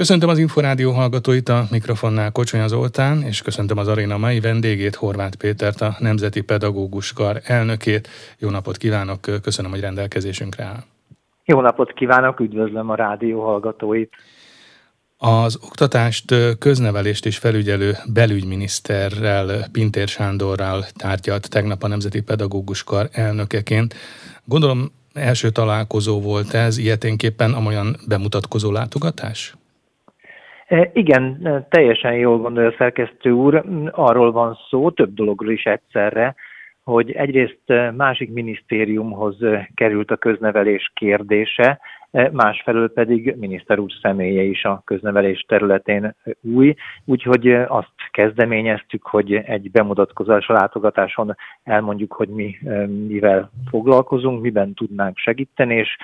Köszöntöm az Inforádió hallgatóit a mikrofonnál Kocsonya Zoltán, és köszöntöm az aréna mai vendégét, Horváth Pétert, a Nemzeti Pedagógus Kar elnökét. Jó napot kívánok, köszönöm, hogy rendelkezésünkre áll. Jó napot kívánok, üdvözlöm a rádió hallgatóit. Az oktatást, köznevelést és felügyelő belügyminiszterrel, Pintér Sándorral tárgyalt tegnap a Nemzeti Pedagógus Kar elnökeként. Gondolom első találkozó volt ez, ilyeténképpen amolyan bemutatkozó látogatás? E, igen, e, teljesen jól gondolja a szerkesztő úr. Arról van szó, több dologról is egyszerre, hogy egyrészt e, másik minisztériumhoz került a köznevelés kérdése, másfelől pedig miniszter úr személye is a köznevelés területén új, úgyhogy azt kezdeményeztük, hogy egy bemutatkozás a látogatáson elmondjuk, hogy mi mivel foglalkozunk, miben tudnánk segíteni, és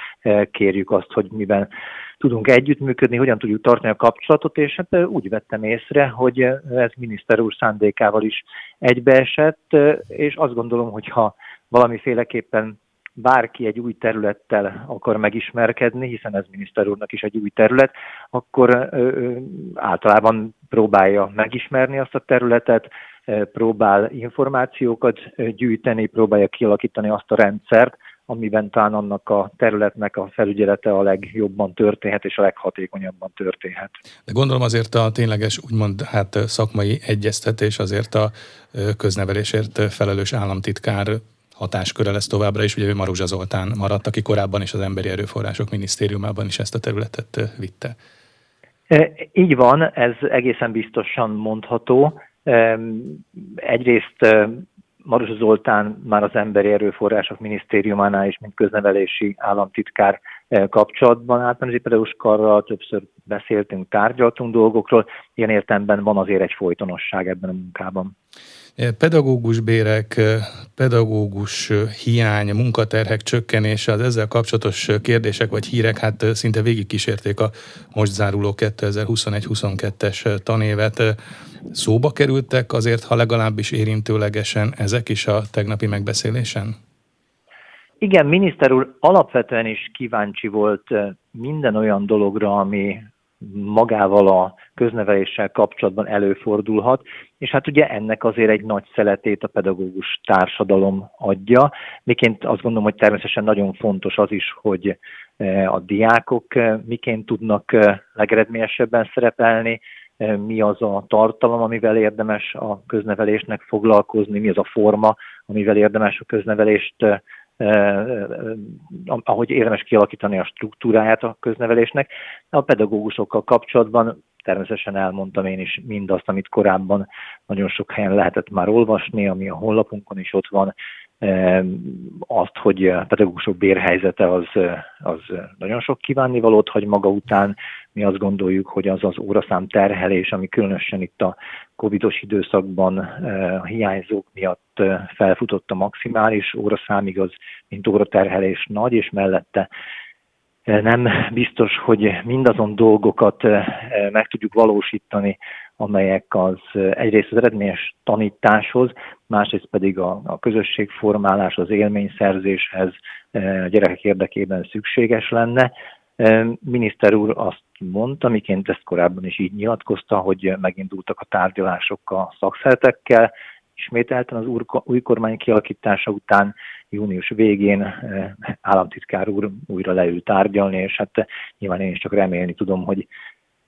kérjük azt, hogy miben tudunk együttműködni, hogyan tudjuk tartani a kapcsolatot, és hát úgy vettem észre, hogy ez miniszter úr szándékával is egybeesett, és azt gondolom, hogy ha valamiféleképpen bárki egy új területtel akar megismerkedni, hiszen ez miniszter úrnak is egy új terület, akkor általában próbálja megismerni azt a területet, próbál információkat gyűjteni, próbálja kialakítani azt a rendszert, amiben talán annak a területnek a felügyelete a legjobban történhet, és a leghatékonyabban történhet. De gondolom azért a tényleges úgymond hát szakmai egyeztetés azért a köznevelésért felelős államtitkár hatásköre lesz továbbra is. Ugye ő Maruzsa Zoltán maradt, aki korábban is az Emberi Erőforrások Minisztériumában is ezt a területet vitte. Így van, ez egészen biztosan mondható. Egyrészt Maruzsa Zoltán már az Emberi Erőforrások Minisztériumánál is, mint köznevelési államtitkár kapcsolatban állt nemzeti pedagóguskarral, többször beszéltünk, tárgyaltunk dolgokról, ilyen értelemben van azért egy folytonosság ebben a munkában. Pedagógus bérek, pedagógus hiány, munkaterhek csökkenése, az ezzel kapcsolatos kérdések vagy hírek hát szinte végigkísérték a most záruló 2021-22-es tanévet. Szóba kerültek azért, ha legalábbis érintőlegesen ezek is a tegnapi megbeszélésen? Igen, miniszter úr alapvetően is kíváncsi volt minden olyan dologra, ami magával a közneveléssel kapcsolatban előfordulhat, és hát ugye ennek azért egy nagy szeletét a pedagógus társadalom adja, miként azt gondolom, hogy természetesen nagyon fontos az is, hogy e, a diákok e, miként tudnak e, legeredményesebben szerepelni, mi az a tartalom, amivel érdemes a köznevelésnek foglalkozni, mi az a forma, amivel érdemes a köznevelést ahogy érdemes kialakítani a struktúráját a köznevelésnek. A pedagógusokkal kapcsolatban természetesen elmondtam én is mindazt, amit korábban nagyon sok helyen lehetett már olvasni, ami a honlapunkon is ott van, azt, hogy a pedagógusok bérhelyzete az, az nagyon sok kívánnivalót hagy maga után. Mi azt gondoljuk, hogy az az óraszám terhelés, ami különösen itt a covidos időszakban a hiányzók miatt felfutott a maximális óraszámig, az mint óraterhelés nagy, és mellette nem biztos, hogy mindazon dolgokat meg tudjuk valósítani, amelyek az egyrészt az eredményes tanításhoz, másrészt pedig a, a közösségformálás, az élményszerzéshez a gyerekek érdekében szükséges lenne. Miniszter úr azt mondta, miként ezt korábban is így nyilatkozta, hogy megindultak a tárgyalások a szakszeretekkel, ismételten az új kormány kialakítása után június végén eh, államtitkár úr újra leül tárgyalni, és hát nyilván én is csak remélni tudom, hogy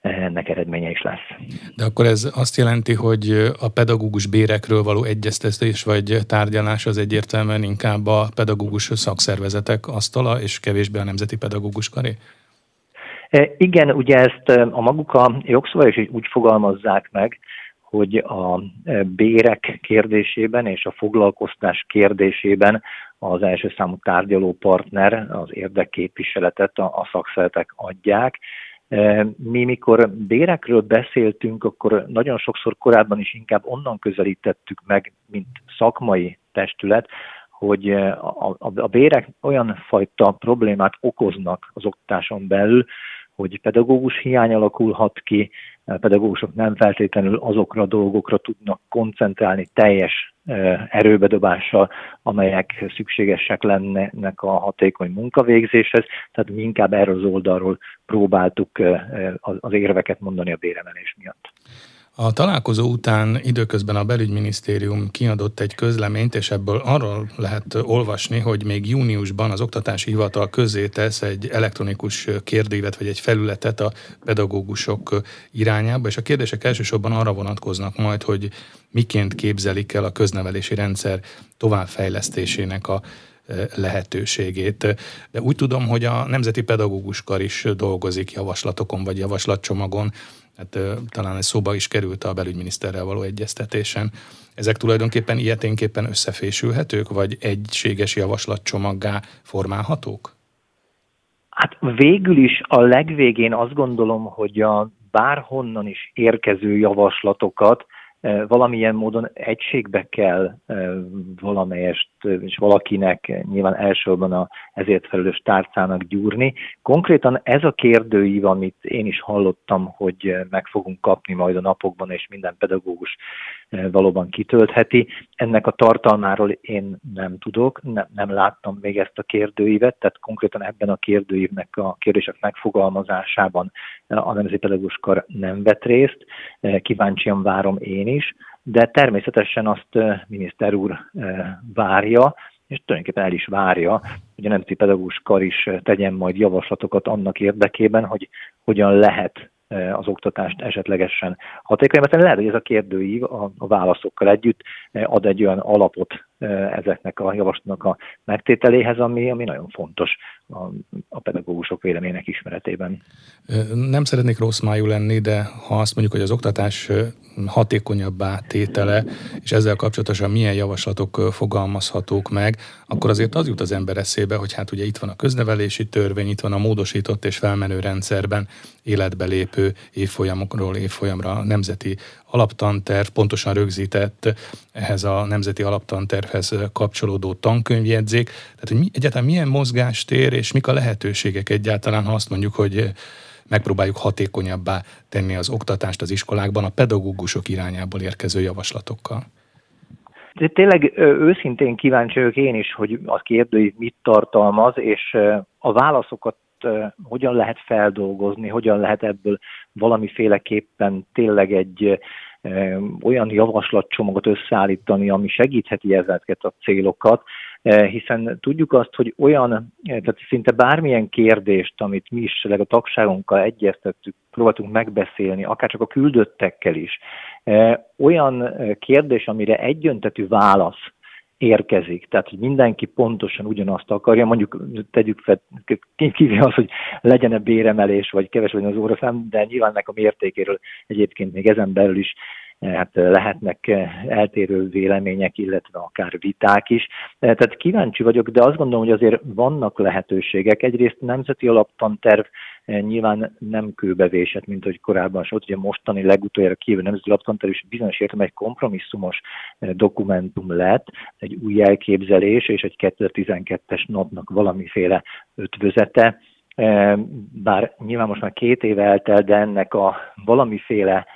ennek eredménye is lesz. De akkor ez azt jelenti, hogy a pedagógus bérekről való egyeztetés vagy tárgyalás az egyértelműen inkább a pedagógus szakszervezetek asztala, és kevésbé a Nemzeti Pedagógus Karé? Eh, igen, ugye ezt eh, a maguk a jogszabályok is úgy fogalmazzák meg, hogy a e, bérek kérdésében és a foglalkoztás kérdésében az első számú tárgyaló partner az érdekképviseletet a, a szakszeretek adják. E, mi, mikor bérekről beszéltünk, akkor nagyon sokszor korábban is inkább onnan közelítettük meg, mint szakmai testület, hogy a, a, a bérek olyan fajta problémát okoznak az oktatáson belül, hogy pedagógus hiány alakulhat ki, a pedagógusok nem feltétlenül azokra a dolgokra tudnak koncentrálni teljes erőbedobással, amelyek szükségesek lennek a hatékony munkavégzéshez, tehát mi inkább erről az oldalról próbáltuk az érveket mondani a béremelés miatt. A találkozó után időközben a belügyminisztérium kiadott egy közleményt, és ebből arról lehet olvasni, hogy még júniusban az Oktatási Hivatal közé tesz egy elektronikus kérdőívet, vagy egy felületet a pedagógusok irányába, és a kérdések elsősorban arra vonatkoznak majd, hogy miként képzelik el a köznevelési rendszer továbbfejlesztésének a e, lehetőségét. De úgy tudom, hogy a Nemzeti Pedagógus Kar is dolgozik javaslatokon vagy javaslatcsomagon, hát talán ez szóba is került a belügyminiszterrel való egyeztetésen. Ezek tulajdonképpen ilyeténképpen összefésülhetők, vagy egységes javaslatcsomaggá formálhatók? Hát végül is a legvégén azt gondolom, hogy a bárhonnan is érkező javaslatokat valamilyen módon egységbe kell valamelyest, és valakinek nyilván elsősorban a ezért felelős tárcának gyúrni. Konkrétan ez a kérdőív, amit én is hallottam, hogy meg fogunk kapni majd a napokban, és minden pedagógus valóban kitöltheti. Ennek a tartalmáról én nem tudok, nem, nem láttam még ezt a kérdőívet, tehát konkrétan ebben a kérdőívnek a kérdések megfogalmazásában a Nemzeti Pedagógus Kar nem vett részt. Kíváncsian várom én is, de természetesen azt miniszter úr várja, és tulajdonképpen el is várja, hogy a Nemzeti Pedagógus Kar is tegyen majd javaslatokat annak érdekében, hogy hogyan lehet az oktatást esetlegesen hatékony, mert lehet, hogy ez a kérdőív a, a válaszokkal együtt ad egy olyan alapot ezeknek a javaslatnak a megtételéhez, ami, ami nagyon fontos a, a pedagógusok véleménynek ismeretében. Nem szeretnék rossz májú lenni, de ha azt mondjuk, hogy az oktatás hatékonyabbá tétele, és ezzel kapcsolatosan milyen javaslatok fogalmazhatók meg, akkor azért az jut az ember eszébe, hogy hát ugye itt van a köznevelési törvény, itt van a módosított és felmenő rendszerben életbe lépő évfolyamokról évfolyamra nemzeti alaptanterv, pontosan rögzített ehhez a nemzeti alaptantervhez kapcsolódó tankönyvjegyzék. Tehát, hogy mi, egyáltalán milyen mozgástér és mik a lehetőségek egyáltalán, ha azt mondjuk, hogy megpróbáljuk hatékonyabbá tenni az oktatást az iskolákban a pedagógusok irányából érkező javaslatokkal. De tényleg őszintén kíváncsi vagyok én is, hogy a kérdőív mit tartalmaz, és a válaszokat hogyan lehet feldolgozni, hogyan lehet ebből valamiféleképpen tényleg egy olyan javaslatcsomagot összeállítani, ami segítheti ezeket a célokat, hiszen tudjuk azt, hogy olyan, tehát szinte bármilyen kérdést, amit mi is a tagságunkkal egyeztettük, próbáltunk megbeszélni, akár csak a küldöttekkel is, olyan kérdés, amire egyöntetű válasz érkezik. Tehát, hogy mindenki pontosan ugyanazt akarja, mondjuk tegyük fel, kívül az, hogy legyen-e béremelés, vagy keves legyen az óraszám, de nyilván ennek a mértékéről egyébként még ezen belül is hát lehetnek eh, eltérő vélemények, illetve akár viták is. Eh, tehát kíváncsi vagyok, de azt gondolom, hogy azért vannak lehetőségek. Egyrészt nemzeti alaptanterv nyilván nem kőbevésett, mint hogy korábban volt. Ugye mostani legutoljára kijövő nemzeti laptanterv is bizonyos értem egy kompromisszumos eh, dokumentum lett, egy új elképzelés és egy 2012-es napnak valamiféle ötvözete eh, bár nyilván most már két éve eltelt, de ennek a valamiféle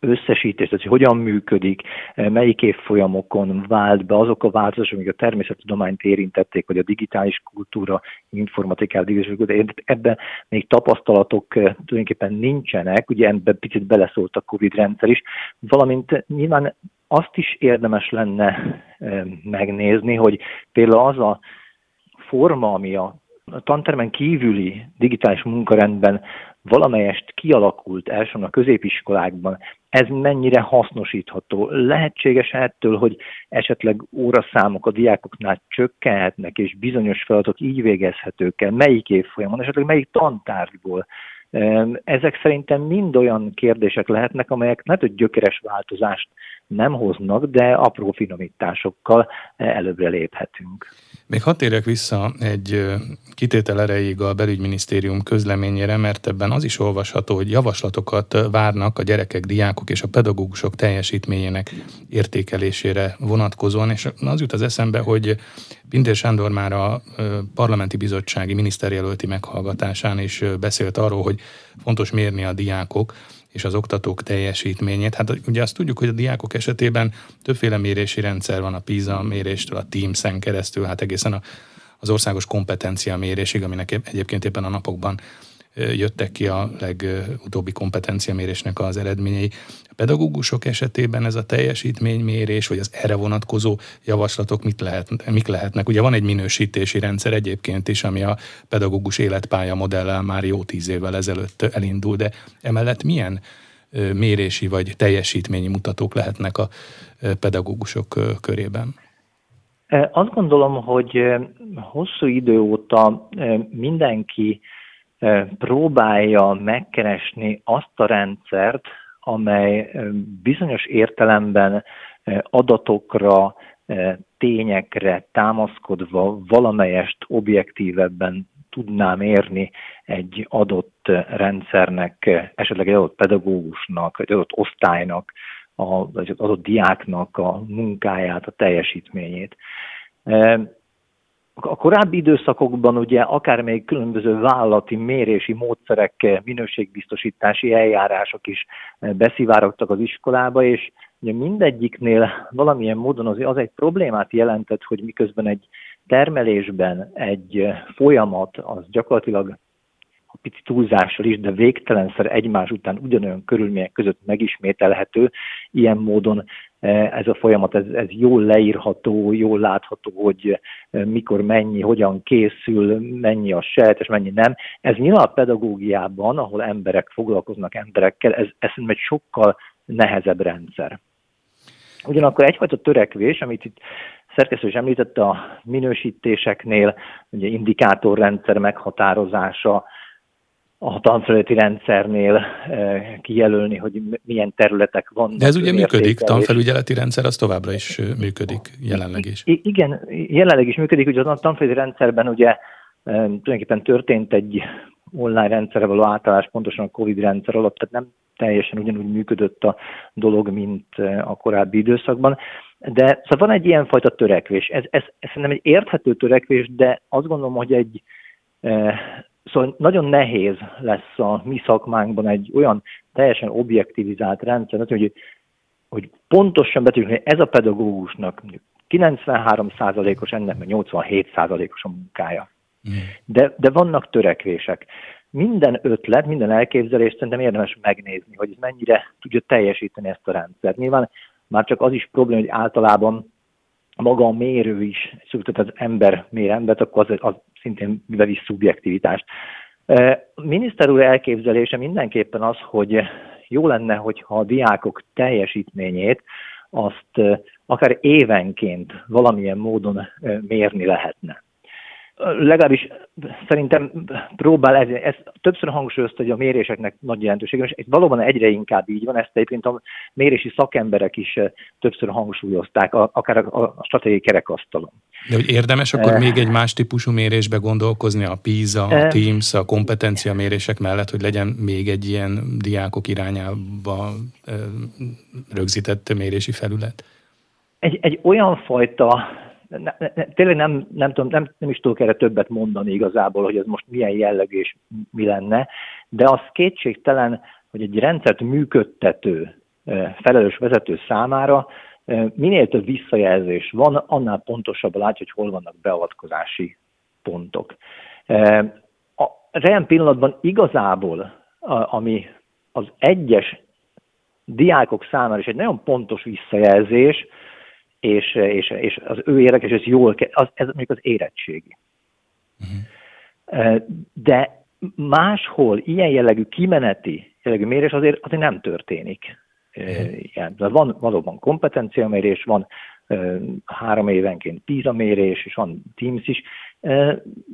összesítés, tehát hogy hogyan működik, eh, melyik évfolyamokon vált be azok a változások, amik a természettudományt érintették, vagy a digitális kultúra, informatikát, digitális kultúra, ebben még tapasztalatok eh, tulajdonképpen nincsenek, ugye ebben picit beleszólt a Covid rendszer is, valamint nyilván azt is érdemes lenne eh, megnézni, hogy például az a forma, ami a tantermen kívüli digitális munkarendben valamelyest kialakult elsősorban a középiskolákban, ez mennyire hasznosítható? Lehetséges ettől, hogy esetleg óraszámok a diákoknál csökkenhetnek, és bizonyos feladatok így végezhetők el, melyik évfolyamon, esetleg melyik tantárgyból. Ezek szerintem mind olyan kérdések lehetnek, amelyek nem hogy gyökeres változást nem hoznak, de apró finomításokkal előbbre léphetünk. Még hadd térjek vissza egy kitétel erejéig a belügyminisztérium közleményére, mert ebben az is olvasható, hogy javaslatokat várnak a gyerekek, diákok és a pedagógusok teljesítményének értékelésére vonatkozóan, és az jut az eszembe, hogy Pintér Sándor már a parlamenti bizottsági miniszterjelölti meghallgatásán is beszélt arról, hogy fontos mérni a diákok és az oktatók teljesítményét. Hát ugye azt tudjuk, hogy a diákok esetében többféle mérési rendszer van, a PISA méréstől, a Teams-en keresztül, hát egészen a, az országos kompetencia mérésig, aminek egyébként éppen a napokban jöttek ki a legutóbbi kompetenciamérésnek az eredményei. A pedagógusok esetében ez a teljesítménymérés, vagy az erre vonatkozó javaslatok mit lehet, mik lehetnek? Ugye van egy minősítési rendszer egyébként is, ami a pedagógus életpálya modellel már jó tíz évvel ezelőtt elindul, de emellett milyen mérési vagy teljesítményi mutatók lehetnek a pedagógusok körében? Azt gondolom, hogy hosszú idő óta mindenki próbálja megkeresni azt a rendszert, amely bizonyos értelemben adatokra, tényekre támaszkodva valamelyest objektívebben tudnám érni egy adott rendszernek, esetleg egy adott pedagógusnak, egy adott osztálynak, vagy egy adott diáknak a munkáját, a teljesítményét. A korábbi időszakokban ugye akár még különböző vállalati mérési módszerek, minőségbiztosítási eljárások is beszivárogtak az iskolába, és ugye mindegyiknél valamilyen módon az, az egy problémát jelentett, hogy miközben egy termelésben egy folyamat az gyakorlatilag a pici túlzással is, de végtelenszer egymás után ugyanolyan körülmények között megismételhető. Ilyen módon eh, ez a folyamat, ez, ez jól leírható, jól látható, hogy eh, mikor mennyi, hogyan készül, mennyi a és mennyi nem. Ez nyilván a pedagógiában, ahol emberek foglalkoznak emberekkel, ez, ez egy sokkal nehezebb rendszer. Ugyanakkor egyfajta törekvés, amit itt szerkesztő is említette a minősítéseknél, ugye indikátorrendszer meghatározása, a tanfelületi rendszernél eh, kijelölni, hogy milyen területek vannak. De ez ugye működik, tanfelügyeleti rendszer az továbbra is működik, jelenleg is. I- igen, jelenleg is működik, ugye a tanfelületi rendszerben ugye eh, tulajdonképpen történt egy online rendszerre való átállás pontosan a Covid rendszer alatt, tehát nem teljesen ugyanúgy működött a dolog, mint eh, a korábbi időszakban. De szóval van egy ilyenfajta törekvés. Ez, ez, ez szerintem egy érthető törekvés, de azt gondolom, hogy egy Szóval nagyon nehéz lesz a mi szakmánkban egy olyan teljesen objektivizált rendszer, hogy, hogy pontosan betűnjük, hogy ez a pedagógusnak 93%-os ennek, meg 87%-os a munkája. Mm. De, de vannak törekvések. Minden ötlet, minden elképzelést szerintem érdemes megnézni, hogy ez mennyire tudja teljesíteni ezt a rendszert. Nyilván már csak az is probléma, hogy általában maga a mérő is, szóval az ember mér embert, akkor az, az szintén bevisz szubjektivitást. Miniszter úr elképzelése mindenképpen az, hogy jó lenne, hogyha a diákok teljesítményét azt akár évenként valamilyen módon mérni lehetne legalábbis szerintem próbál, ez, ez többször hangsúlyozta, hogy a méréseknek nagy jelentősége, és valóban egyre inkább így van, ezt egyébként a mérési szakemberek is eh, többször hangsúlyozták, akár a, a stratégiai kerekasztalon. De hogy érdemes akkor még egy más típusú mérésbe gondolkozni, a PISA, a TEAMS, a kompetencia mérések mellett, hogy legyen még egy ilyen diákok irányába rögzített mérési felület? Egy, egy olyan fajta ne, ne, tényleg nem, nem, tudom, nem, nem is tudok erre többet mondani igazából, hogy ez most milyen jellegű és mi lenne, de az kétségtelen, hogy egy rendszert működtető, felelős vezető számára minél több visszajelzés van, annál pontosabban látja, hogy hol vannak beavatkozási pontok. A rend pillanatban igazából, ami az egyes diákok számára is egy nagyon pontos visszajelzés, és, és, és az ő érdekes, ez jól, az, ez még az érettségi. Uh-huh. De máshol ilyen jellegű kimeneti jellegű mérés azért, azért nem történik. Uh-huh. Ilyen. De van valóban kompetenciamérés, van három évenként PISA mérés, és van Teams is.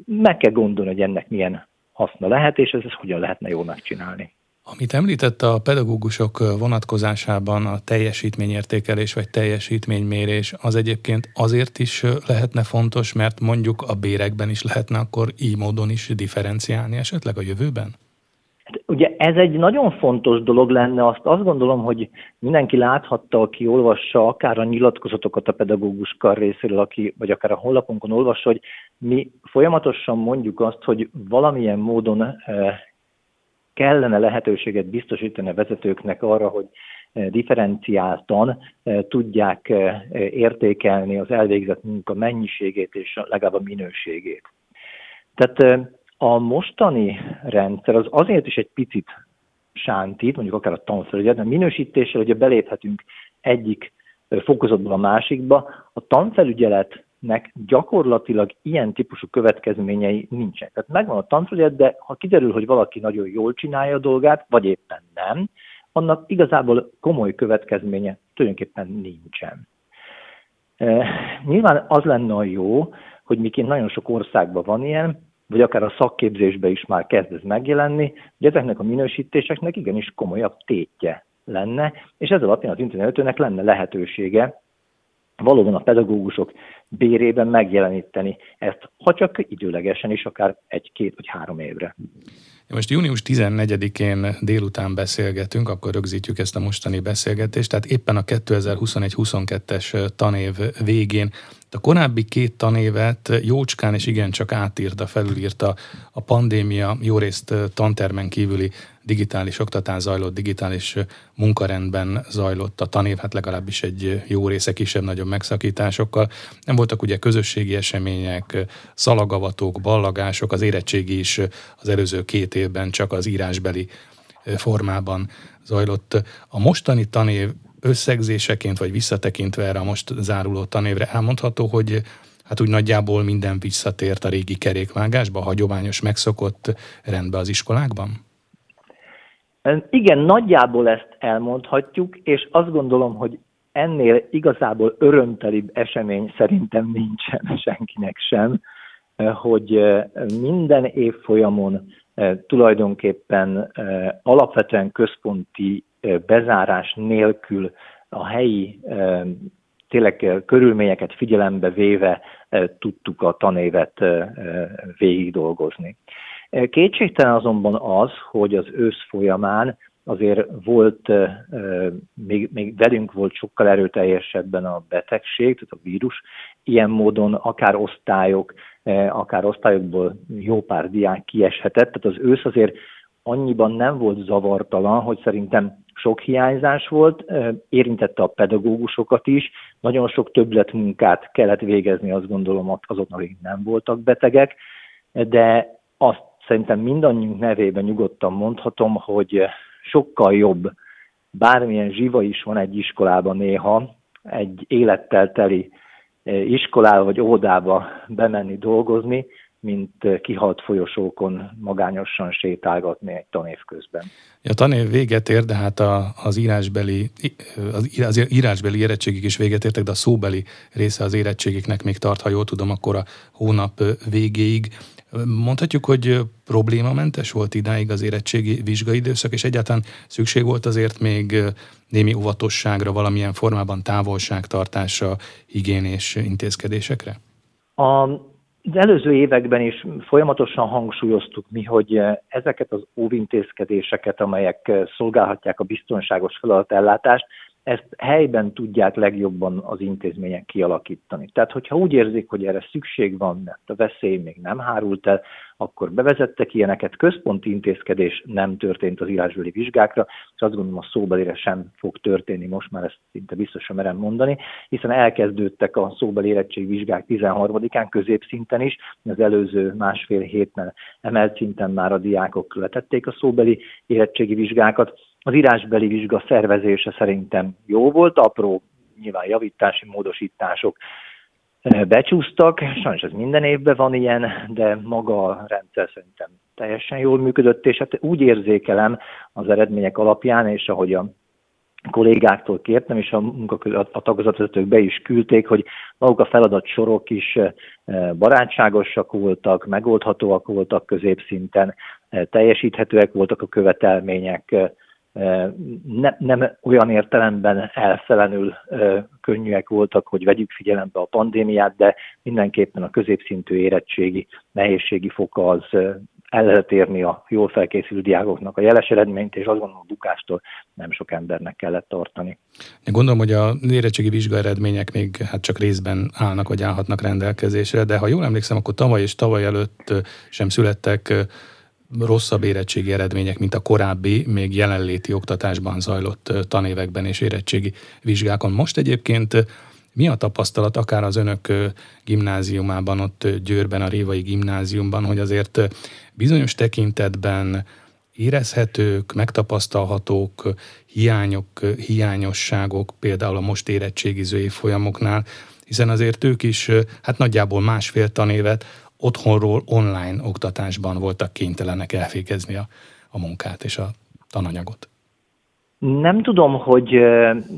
Meg kell gondolni, hogy ennek milyen haszna lehet, és ez, ez hogyan lehetne jól megcsinálni. Amit említett a pedagógusok vonatkozásában a teljesítményértékelés vagy teljesítménymérés, az egyébként azért is lehetne fontos, mert mondjuk a bérekben is lehetne akkor így módon is differenciálni esetleg a jövőben? Hát ugye ez egy nagyon fontos dolog lenne, azt azt gondolom, hogy mindenki láthatta, aki olvassa akár a nyilatkozatokat a pedagógus kar részéről, aki, vagy akár a honlapunkon olvassa, hogy mi folyamatosan mondjuk azt, hogy valamilyen módon kellene lehetőséget biztosítani a vezetőknek arra, hogy differenciáltan tudják értékelni az elvégzett munka mennyiségét és legalább a minőségét. Tehát a mostani rendszer az azért is egy picit sántít, mondjuk akár a tanfelügyelet, mert minősítéssel ugye beléphetünk egyik fokozatból a másikba. A tanfelügyeletnek gyakorlatilag ilyen típusú következményei nincsenek. Tehát megvan a tanfelügyelet, de ha kiderül, hogy valaki nagyon jól csinálja a dolgát, vagy éppen nem, annak igazából komoly következménye tulajdonképpen nincsen. E, nyilván az lenne a jó, hogy miként nagyon sok országban van ilyen, vagy akár a szakképzésben is már kezd ez megjelenni, hogy ezeknek a minősítéseknek igenis komolyabb tétje lenne, és ez alapján az internetőnek lenne lehetősége valóban a pedagógusok bérében megjeleníteni ezt, ha csak időlegesen is, akár egy-két vagy három évre. Most június 14-én délután beszélgetünk, akkor rögzítjük ezt a mostani beszélgetést, tehát éppen a 2021-22-es tanév végén a korábbi két tanévet jócskán és igencsak átírta, felülírta a pandémia, jó részt tantermen kívüli digitális oktatás zajlott, digitális munkarendben zajlott a tanév, hát legalábbis egy jó része kisebb-nagyobb megszakításokkal. Nem voltak ugye közösségi események, szalagavatók, ballagások, az érettségi is az előző két évben csak az írásbeli formában zajlott. A mostani tanév összegzéseként, vagy visszatekintve erre a most záruló tanévre elmondható, hogy hát úgy nagyjából minden visszatért a régi kerékvágásba, a hagyományos megszokott rendbe az iskolákban? Igen, nagyjából ezt elmondhatjuk, és azt gondolom, hogy ennél igazából örömtelibb esemény szerintem nincsen senkinek sem, hogy minden évfolyamon tulajdonképpen alapvetően központi bezárás nélkül a helyi tényleg körülményeket figyelembe véve tudtuk a tanévet végig dolgozni. Kétségtelen azonban az, hogy az ősz folyamán azért volt, még, még velünk volt sokkal erőteljesebben a betegség, tehát a vírus, ilyen módon akár osztályok, akár osztályokból jó pár diák kieshetett, tehát az ősz azért annyiban nem volt zavartalan, hogy szerintem sok hiányzás volt, érintette a pedagógusokat is, nagyon sok többletmunkát kellett végezni, azt gondolom azoknak, akik nem voltak betegek, de azt szerintem mindannyiunk nevében nyugodtan mondhatom, hogy sokkal jobb, bármilyen zsiva is van egy iskolában néha, egy élettel teli iskolába vagy óvodába bemenni dolgozni, mint kihalt folyosókon magányosan sétálgatni egy tanév közben. A tanév véget ér, de hát a, az írásbeli, az, írásbeli érettségig is véget értek, de a szóbeli része az érettségiknek még tart, ha jól tudom, akkor a hónap végéig. Mondhatjuk, hogy problémamentes volt idáig az érettségi vizsgaidőszak, és egyáltalán szükség volt azért még némi óvatosságra, valamilyen formában távolságtartásra, higiénés intézkedésekre? A az előző években is folyamatosan hangsúlyoztuk mi, hogy ezeket az óvintézkedéseket, amelyek szolgálhatják a biztonságos feladatellátást, ezt helyben tudják legjobban az intézmények kialakítani. Tehát, hogyha úgy érzik, hogy erre szükség van, mert a veszély még nem hárult el, akkor bevezettek ilyeneket, központi intézkedés nem történt az írásbeli vizsgákra, és azt gondolom a szóbelire sem fog történni, most már ezt szinte biztosan merem mondani, hiszen elkezdődtek a szóbeli érettségvizsgák 13-án középszinten is, az előző másfél hétben emelt szinten már a diákok letették a szóbeli érettségi vizsgákat, az írásbeli vizsga szervezése szerintem jó volt, apró nyilván javítási módosítások eh, becsúsztak, sajnos ez minden évben van ilyen, de maga a rendszer szerintem teljesen jól működött, és hát úgy érzékelem az eredmények alapján, és ahogy a kollégáktól kértem, és a, a tagozatvezetők be is küldték, hogy maguk a feladat sorok is eh, barátságosak voltak, megoldhatóak voltak középszinten, eh, teljesíthetőek voltak a követelmények, ne, nem olyan értelemben elszelenül könnyűek voltak, hogy vegyük figyelembe a pandémiát, de mindenképpen a középszintű érettségi nehézségi foka az el lehet érni a jól felkészült diákoknak a jeles eredményt, és azt gondolom a bukástól nem sok embernek kellett tartani. Én gondolom, hogy a érettségi vizsgaeredmények még hát csak részben állnak vagy állhatnak rendelkezésre, de ha jól emlékszem, akkor tavaly és tavaly előtt sem születtek rosszabb érettségi eredmények, mint a korábbi, még jelenléti oktatásban zajlott tanévekben és érettségi vizsgákon. Most egyébként mi a tapasztalat akár az önök gimnáziumában, ott Győrben, a Révai gimnáziumban, hogy azért bizonyos tekintetben érezhetők, megtapasztalhatók hiányok, hiányosságok, például a most érettségiző évfolyamoknál, hiszen azért ők is hát nagyjából másfél tanévet otthonról online oktatásban voltak kénytelenek elvégezni a, a munkát és a tananyagot. Nem tudom, hogy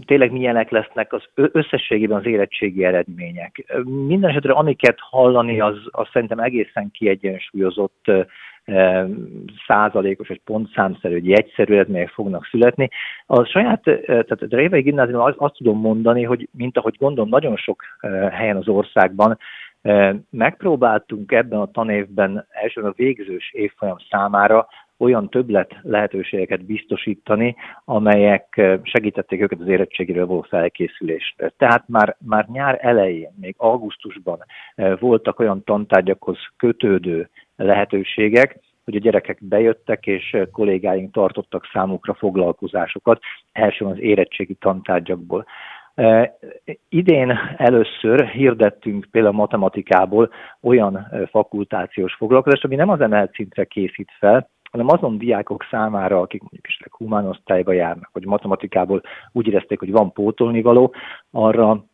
tényleg milyenek lesznek az összességében az érettségi eredmények. Minden esetre amiket hallani, az, az szerintem egészen kiegyensúlyozott százalékos vagy pontszámszerű, hogy egyszerű eredmények fognak születni. A saját, tehát a Révei Gimnáziumban azt, azt tudom mondani, hogy mint ahogy gondolom nagyon sok helyen az országban, megpróbáltunk ebben a tanévben elsősorban a végzős évfolyam számára olyan többlet lehetőségeket biztosítani, amelyek segítették őket az érettségiről való felkészülésre. Tehát már, már nyár elején, még augusztusban voltak olyan tantárgyakhoz kötődő lehetőségek, hogy a gyerekek bejöttek, és kollégáink tartottak számukra foglalkozásokat, elsősorban az érettségi tantárgyakból. Idén először hirdettünk például matematikából olyan fakultációs foglalkozást, ami nem az emelt szintre készít fel, hanem azon diákok számára, akik mondjuk is humán osztályba járnak, vagy matematikából úgy érezték, hogy van pótolnivaló, arra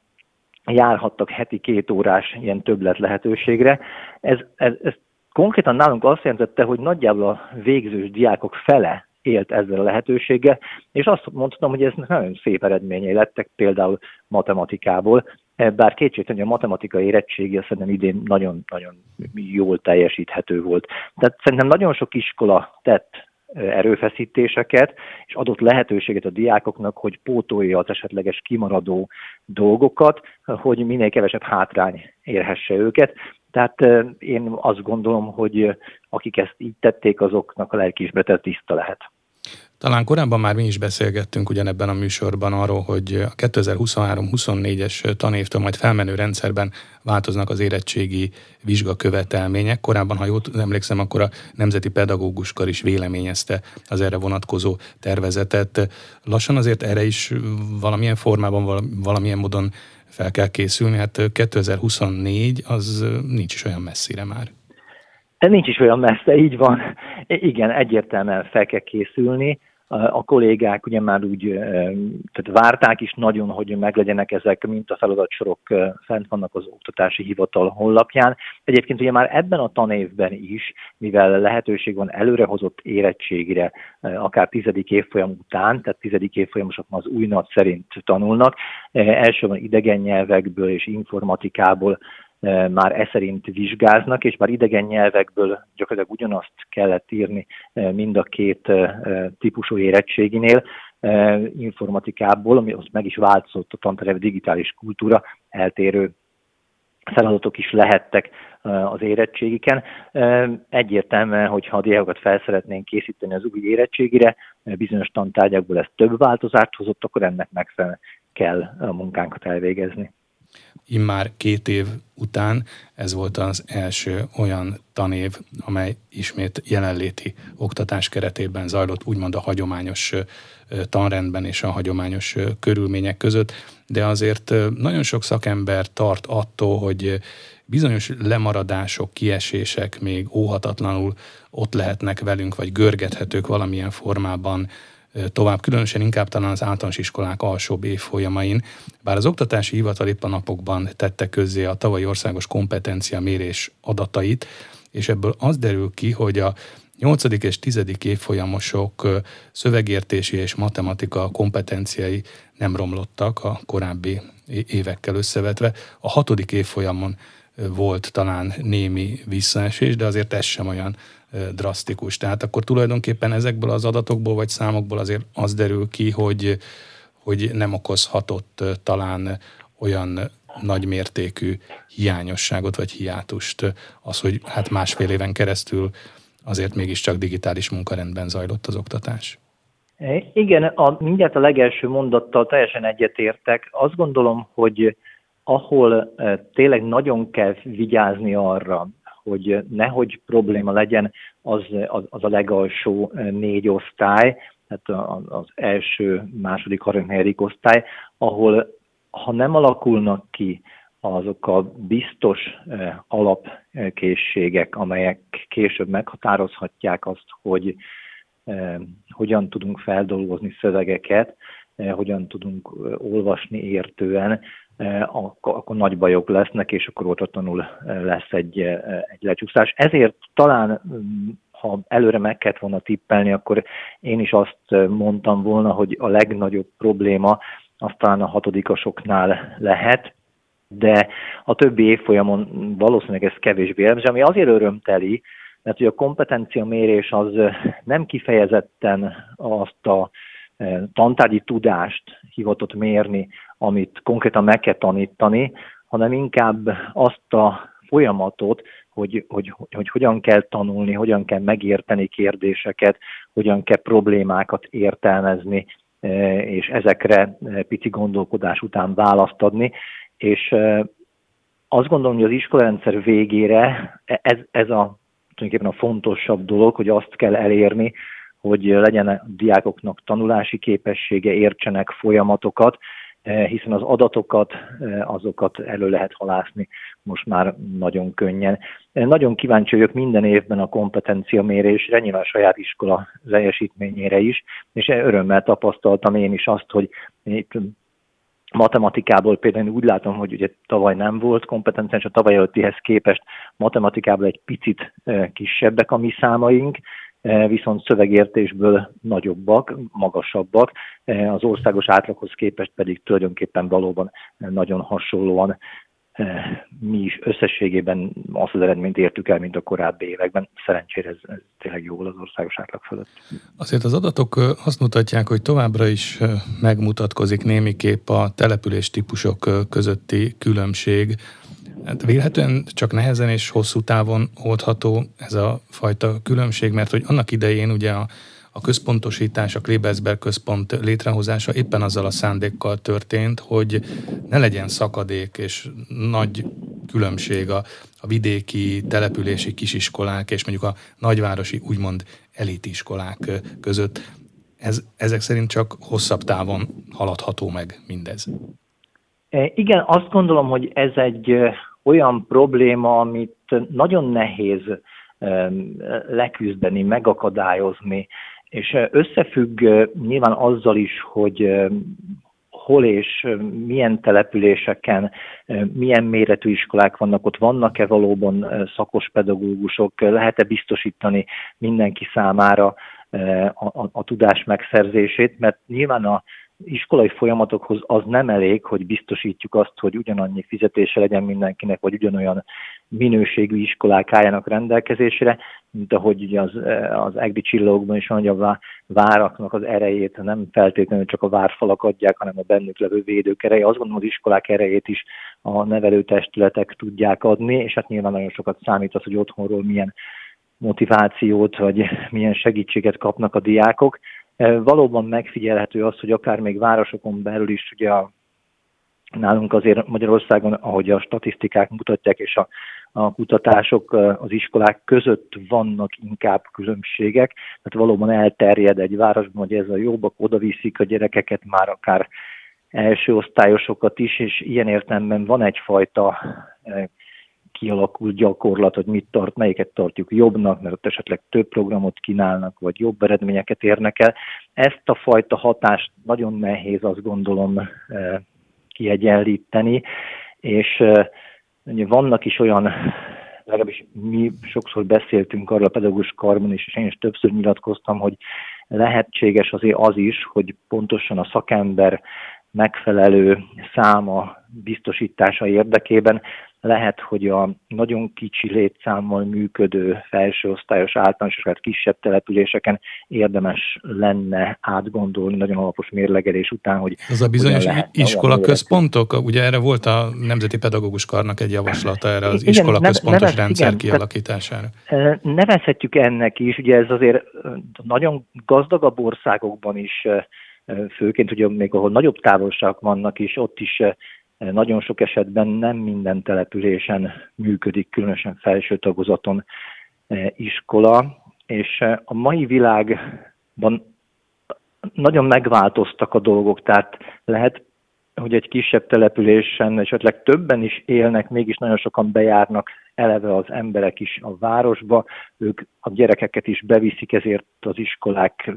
járhattak heti két órás ilyen többlet lehetőségre. Ez, ez, ez konkrétan nálunk azt jelentette, hogy nagyjából a végzős diákok fele élt ezzel a lehetőséggel, és azt mondtam, hogy ez nagyon szép eredményei lettek például matematikából, bár kétségtelen, hogy a matematika érettségi szerintem idén nagyon-nagyon jól teljesíthető volt. Tehát szerintem nagyon sok iskola tett erőfeszítéseket, és adott lehetőséget a diákoknak, hogy pótolja az esetleges kimaradó dolgokat, hogy minél kevesebb hátrány érhesse őket. Tehát én azt gondolom, hogy akik ezt így tették, azoknak a lelkiismerete tiszta lehet. Talán korábban már mi is beszélgettünk ugyanebben a műsorban arról, hogy a 2023-24-es tanévtől majd felmenő rendszerben változnak az érettségi vizsgakövetelmények. Korábban, ha jól emlékszem, akkor a Nemzeti Pedagóguskar is véleményezte az erre vonatkozó tervezetet. Lassan azért erre is valamilyen formában, valamilyen módon fel kell készülni. Hát 2024 az nincs is olyan messzire már. Ez nincs is olyan messze, így van. Igen, egyértelműen fel kell készülni. A kollégák ugye már úgy tehát várták is nagyon, hogy meglegyenek ezek, mint a feladatsorok fent vannak az oktatási hivatal honlapján. Egyébként ugye már ebben a tanévben is, mivel lehetőség van előrehozott érettségire, akár tizedik évfolyam után, tehát tizedik évfolyamosok az új szerint tanulnak, elsősorban idegen nyelvekből és informatikából már e szerint vizsgáznak, és már idegen nyelvekből gyakorlatilag ugyanazt kellett írni mind a két típusú érettséginél, informatikából, ami ott meg is változott a tanterv digitális kultúra, eltérő feladatok is lehettek az érettségiken. Egyértelműen, hogyha a diákokat fel szeretnénk készíteni az új érettségire, bizonyos tantárgyakból ez több változást hozott, akkor ennek megfelelően kell a munkánkat elvégezni immár két év után ez volt az első olyan tanév, amely ismét jelenléti oktatás keretében zajlott, úgymond a hagyományos tanrendben és a hagyományos körülmények között, de azért nagyon sok szakember tart attól, hogy bizonyos lemaradások, kiesések még óhatatlanul ott lehetnek velünk, vagy görgethetők valamilyen formában tovább, különösen inkább talán az általános iskolák alsóbb évfolyamain, bár az oktatási hivatal épp a napokban tette közzé a tavalyi országos kompetencia mérés adatait, és ebből az derül ki, hogy a 8. és 10. évfolyamosok szövegértési és matematika kompetenciái nem romlottak a korábbi évekkel összevetve. A 6. évfolyamon volt talán némi visszaesés, de azért ez sem olyan drasztikus. Tehát akkor tulajdonképpen ezekből az adatokból vagy számokból azért az derül ki, hogy, hogy nem okozhatott talán olyan nagy mértékű hiányosságot vagy hiátust az, hogy hát másfél éven keresztül azért mégiscsak digitális munkarendben zajlott az oktatás. Igen, a, mindjárt a legelső mondattal teljesen egyetértek. Azt gondolom, hogy ahol tényleg nagyon kell vigyázni arra, hogy nehogy probléma legyen az, az, az a legalsó négy osztály, tehát az első, második, harmadik osztály, ahol ha nem alakulnak ki azok a biztos alapkészségek, amelyek később meghatározhatják azt, hogy hogyan tudunk feldolgozni szövegeket, hogyan tudunk olvasni értően, akkor, akkor nagy bajok lesznek, és akkor ótatlanul lesz egy, egy lecsúszás. Ezért talán mm, ha előre meg kellett volna tippelni, akkor én is azt mondtam volna, hogy a legnagyobb probléma aztán a hatodikasoknál lehet, de a többi évfolyamon valószínűleg ez kevésbé jellemző, ami azért örömteli, mert hogy a kompetencia mérés az nem kifejezetten azt a tantárgyi tudást hivatott mérni, amit konkrétan meg kell tanítani, hanem inkább azt a folyamatot, hogy, hogy, hogy, hogy hogyan kell tanulni, hogyan kell megérteni kérdéseket, hogyan kell problémákat értelmezni, és ezekre pici gondolkodás után választ adni. És azt gondolom, hogy az iskolarendszer végére ez, ez a tulajdonképpen a fontosabb dolog, hogy azt kell elérni, hogy legyen a diákoknak tanulási képessége, értsenek folyamatokat, eh, hiszen az adatokat, eh, azokat elő lehet halászni most már nagyon könnyen. Eh, nagyon kíváncsi vagyok minden évben a kompetencia mérésre, nyilván a saját iskola teljesítményére is, és örömmel tapasztaltam én is azt, hogy itt matematikából például úgy látom, hogy ugye tavaly nem volt kompetencia, és a tavaly előttihez képest matematikából egy picit kisebbek a mi számaink, viszont szövegértésből nagyobbak, magasabbak, e, az országos átlaghoz képest pedig tulajdonképpen valóban nagyon hasonlóan e, mi is összességében azt az eredményt értük el, mint a korábbi években. Szerencsére ez, ez tényleg jó az országos átlag fölött. Azért az adatok azt mutatják, hogy továbbra is megmutatkozik némiképp a település típusok közötti különbség Hát vélhetően csak nehezen és hosszú távon oldható ez a fajta különbség, mert hogy annak idején ugye a, a központosítás, a Klebersberg központ létrehozása éppen azzal a szándékkal történt, hogy ne legyen szakadék és nagy különbség a, a vidéki, települési kisiskolák és mondjuk a nagyvárosi úgymond elitiskolák között. Ez, ezek szerint csak hosszabb távon haladható meg mindez. E, igen, azt gondolom, hogy ez egy olyan probléma, amit nagyon nehéz leküzdeni, megakadályozni, és összefügg nyilván azzal is, hogy hol és milyen településeken, milyen méretű iskolák vannak, ott vannak-e valóban szakos pedagógusok, lehet-e biztosítani mindenki számára a, a, a tudás megszerzését, mert nyilván a iskolai folyamatokhoz az nem elég, hogy biztosítjuk azt, hogy ugyanannyi fizetése legyen mindenkinek, vagy ugyanolyan minőségű iskolák álljanak rendelkezésre, mint ahogy ugye az, az egri csillagokban is hogy a váraknak az erejét nem feltétlenül csak a várfalak adják, hanem a bennük levő védők ereje. Azt gondolom, az iskolák erejét is a nevelőtestületek tudják adni, és hát nyilván nagyon sokat számít az, hogy otthonról milyen motivációt, vagy milyen segítséget kapnak a diákok. Valóban megfigyelhető az, hogy akár még városokon belül is ugye a, nálunk azért Magyarországon, ahogy a statisztikák mutatják, és a, a kutatások az iskolák között vannak inkább különbségek, tehát valóban elterjed egy városban, hogy ez a jobbak oda viszik a gyerekeket már akár első osztályosokat is, és ilyen értelemben van egyfajta kialakult gyakorlat, hogy mit tart, melyiket tartjuk jobbnak, mert ott esetleg több programot kínálnak, vagy jobb eredményeket érnek el. Ezt a fajta hatást nagyon nehéz, azt gondolom, eh, kiegyenlíteni, és eh, vannak is olyan legalábbis mi sokszor beszéltünk arról a pedagógus karban is, és én is többször nyilatkoztam, hogy lehetséges azért az is, hogy pontosan a szakember megfelelő száma biztosítása érdekében lehet, hogy a nagyon kicsi létszámmal működő felsőosztályos általános, vagy kisebb településeken érdemes lenne átgondolni nagyon alapos mérlegelés után, hogy az a bizonyos iskola központok, ugye erre volt a Nemzeti Pedagógus Karnak egy javaslata erre az iskola központos nevez, rendszer igen, kialakítására. Nevezhetjük ennek is, ugye ez azért nagyon gazdagabb országokban is főként, ugye még ahol nagyobb távolságok vannak is, ott is Nagyon sok esetben nem minden településen működik, különösen felső tagozaton iskola, és a mai világban nagyon megváltoztak a dolgok, tehát lehet, hogy egy kisebb településen esetleg többen is élnek, mégis nagyon sokan bejárnak eleve az emberek is a városba, ők a gyerekeket is beviszik, ezért az iskolák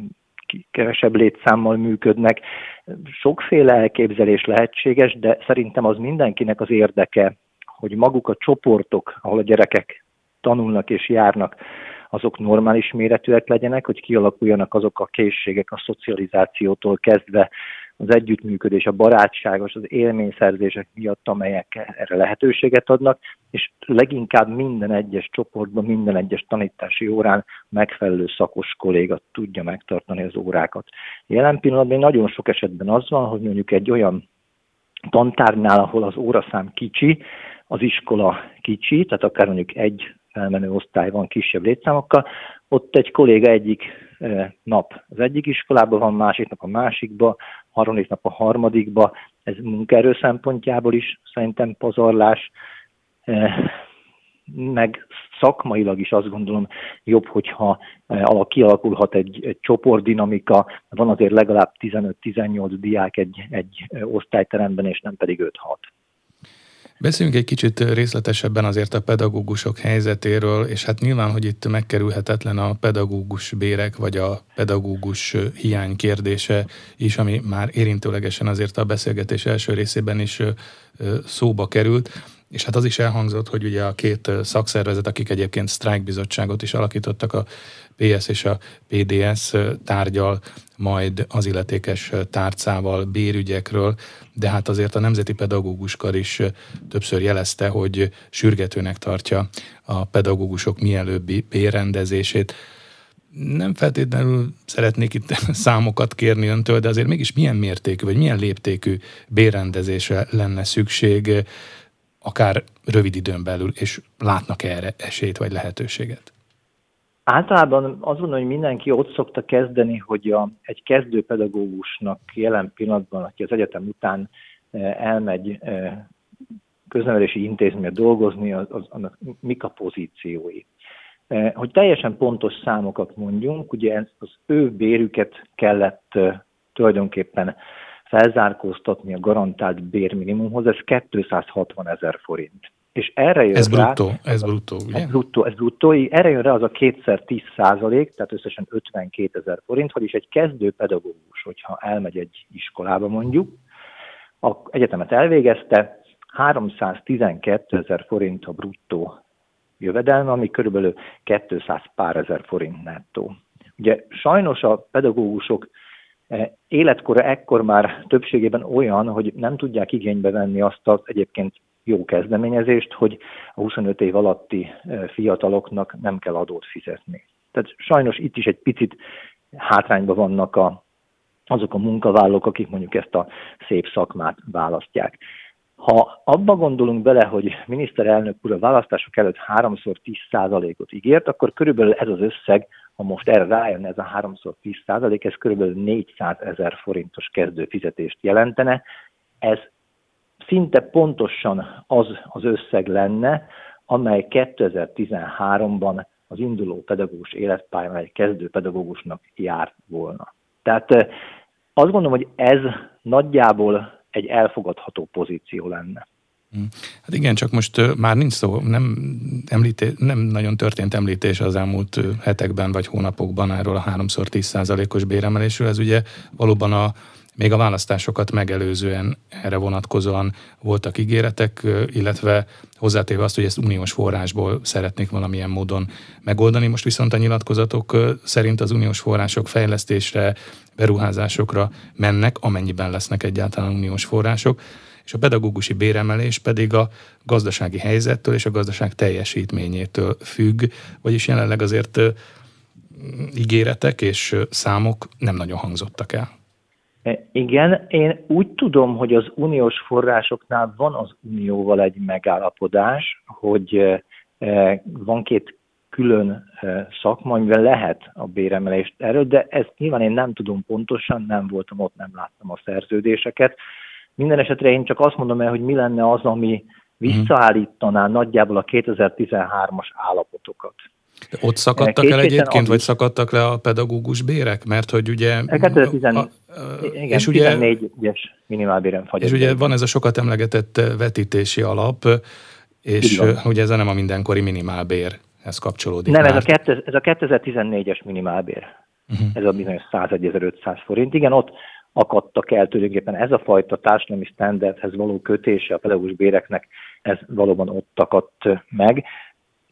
kevesebb létszámmal működnek. Sokféle elképzelés lehetséges, de szerintem az mindenkinek az érdeke, hogy maguk a csoportok, ahol a gyerekek tanulnak és járnak, azok normális méretűek legyenek, hogy kialakuljanak azok a készségek a szocializációtól kezdve az együttműködés, a barátságos, az élményszerzések miatt, amelyek erre lehetőséget adnak, és leginkább minden egyes csoportban, minden egyes tanítási órán megfelelő szakos kolléga tudja megtartani az órákat. Jelen pillanatban nagyon sok esetben az van, hogy mondjuk egy olyan tantárnál, ahol az óraszám kicsi, az iskola kicsi, tehát akár mondjuk egy felmenő osztály van kisebb létszámokkal, ott egy kolléga egyik nap. Az egyik iskolában van, másik nap a másikba, harmadik nap a harmadikba, ez munkaerő szempontjából is szerintem pazarlás, meg szakmailag is azt gondolom jobb, hogyha kialakulhat egy, egy csoportdinamika, van azért legalább 15-18 diák egy, egy osztályteremben, és nem pedig 5-6. Beszéljünk egy kicsit részletesebben azért a pedagógusok helyzetéről, és hát nyilván, hogy itt megkerülhetetlen a pedagógus bérek, vagy a pedagógus hiány kérdése is, ami már érintőlegesen azért a beszélgetés első részében is szóba került. És hát az is elhangzott, hogy ugye a két szakszervezet, akik egyébként sztrájkbizottságot is alakítottak, a PS és a PDS tárgyal majd az illetékes tárcával bérügyekről, de hát azért a Nemzeti Pedagóguskar is többször jelezte, hogy sürgetőnek tartja a pedagógusok mielőbbi bérrendezését. Nem feltétlenül szeretnék itt számokat kérni öntől, de azért mégis milyen mértékű, vagy milyen léptékű bérrendezésre lenne szükség, akár rövid időn belül, és látnak erre esélyt vagy lehetőséget? Általában azt gondolom, hogy mindenki ott szokta kezdeni, hogy a, egy kezdőpedagógusnak jelen pillanatban, aki az egyetem után eh, elmegy eh, köznevelési intézménybe dolgozni, az, az, annak mik a pozíciói. Eh, hogy teljesen pontos számokat mondjunk, ugye az ő bérüket kellett tulajdonképpen felzárkóztatni a garantált bérminimumhoz, ez 260 ezer forint. És erre jön ez rá, bruttó, ez bruttó, ugye? Ez bruttó, ez bruttó, erre jön rá az a kétszer 10 százalék, tehát összesen 52 ezer forint, vagyis egy kezdő pedagógus, hogyha elmegy egy iskolába mondjuk, a egyetemet elvégezte, 312 ezer forint a bruttó jövedelme, ami körülbelül 200 pár ezer forint nettó. Ugye sajnos a pedagógusok életkora ekkor már többségében olyan, hogy nem tudják igénybe venni azt az egyébként jó kezdeményezést, hogy a 25 év alatti e, fiataloknak nem kell adót fizetni. Tehát sajnos itt is egy picit hátrányban vannak a, azok a munkavállalók, akik mondjuk ezt a szép szakmát választják. Ha abba gondolunk bele, hogy miniszterelnök úr a választások előtt háromszor 10%-ot ígért, akkor körülbelül ez az összeg ha most erre rájön ez a 3 10 százalék, ez kb. 400 ezer forintos kezdőfizetést jelentene. Ez szinte pontosan az az összeg lenne, amely 2013-ban az induló pedagógus életpályán egy kezdő pedagógusnak járt volna. Tehát azt gondolom, hogy ez nagyjából egy elfogadható pozíció lenne. Hm. Hát igen, csak most már nincs szó, nem, említé, nem nagyon történt említés az elmúlt hetekben vagy hónapokban erről a 3x10%-os béremelésről. Ez ugye valóban a, még a választásokat megelőzően erre vonatkozóan voltak ígéretek, illetve hozzátéve azt, hogy ezt uniós forrásból szeretnék valamilyen módon megoldani. Most viszont a nyilatkozatok szerint az uniós források fejlesztésre, beruházásokra mennek, amennyiben lesznek egyáltalán uniós források és a pedagógusi béremelés pedig a gazdasági helyzettől és a gazdaság teljesítményétől függ, vagyis jelenleg azért ígéretek és számok nem nagyon hangzottak el. E, igen, én úgy tudom, hogy az uniós forrásoknál van az unióval egy megállapodás, hogy e, e, van két külön szakma, amivel lehet a béremelést erről, de ezt nyilván én nem tudom pontosan, nem voltam ott, nem láttam a szerződéseket Minden esetre én csak azt mondom el, hogy mi lenne az, ami visszaállítaná nagyjából a 2013-as állapotokat. De ott szakadtak el egyébként, vagy szakadtak le a pedagógus bérek? Mert hogy ugye... 2014, a, a, igen, és ugye, 14-es minimálbéren fagy. És ugye van ez a sokat emlegetett vetítési alap, és ugye ez nem a mindenkori minimálbér, ez kapcsolódik. Nem, ez a, ez a 2014-es minimálbér. Uh-huh. Ez a bizonyos 101.500 forint. Igen, ott akadtak el tulajdonképpen ez a fajta társadalmi standardhez való kötése a pedagógus béreknek, ez valóban ott akadt meg.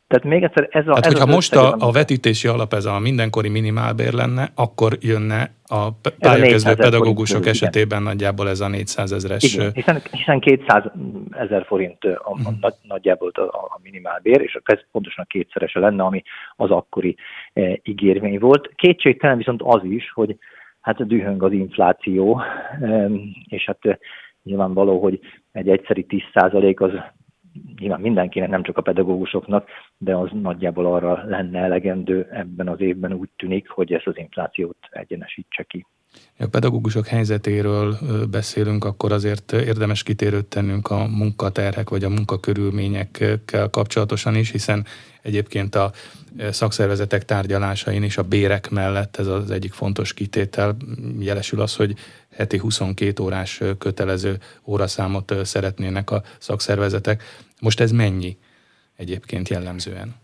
Tehát még egyszer ez a... Tehát, ez hogyha most a, a vetítési alap ez a mindenkori minimálbér lenne, akkor jönne a pályakezdő pedagógusok forint, esetében igen. nagyjából ez a 400 ezeres... Igen, hiszen, hiszen 200 ezer forint a, a, a, nagyjából a, a minimálbér, és ez pontosan a kétszerese lenne, ami az akkori e, ígérvény volt. Kétségtelen viszont az is, hogy hát dühöng az infláció, és hát e, nyilvánvaló, hogy egy egyszeri 10% az nyilván mindenkinek, nem csak a pedagógusoknak, de az nagyjából arra lenne elegendő ebben az évben úgy tűnik, hogy ezt az inflációt egyenesítse ki. A pedagógusok helyzetéről beszélünk, akkor azért érdemes kitérőt tennünk a munkaterhek vagy a munkakörülményekkel kapcsolatosan is, hiszen egyébként a szakszervezetek tárgyalásain is a bérek mellett ez az egyik fontos kitétel. Jelesül az, hogy heti 22 órás kötelező óraszámot szeretnének a szakszervezetek. Most ez mennyi egyébként jellemzően?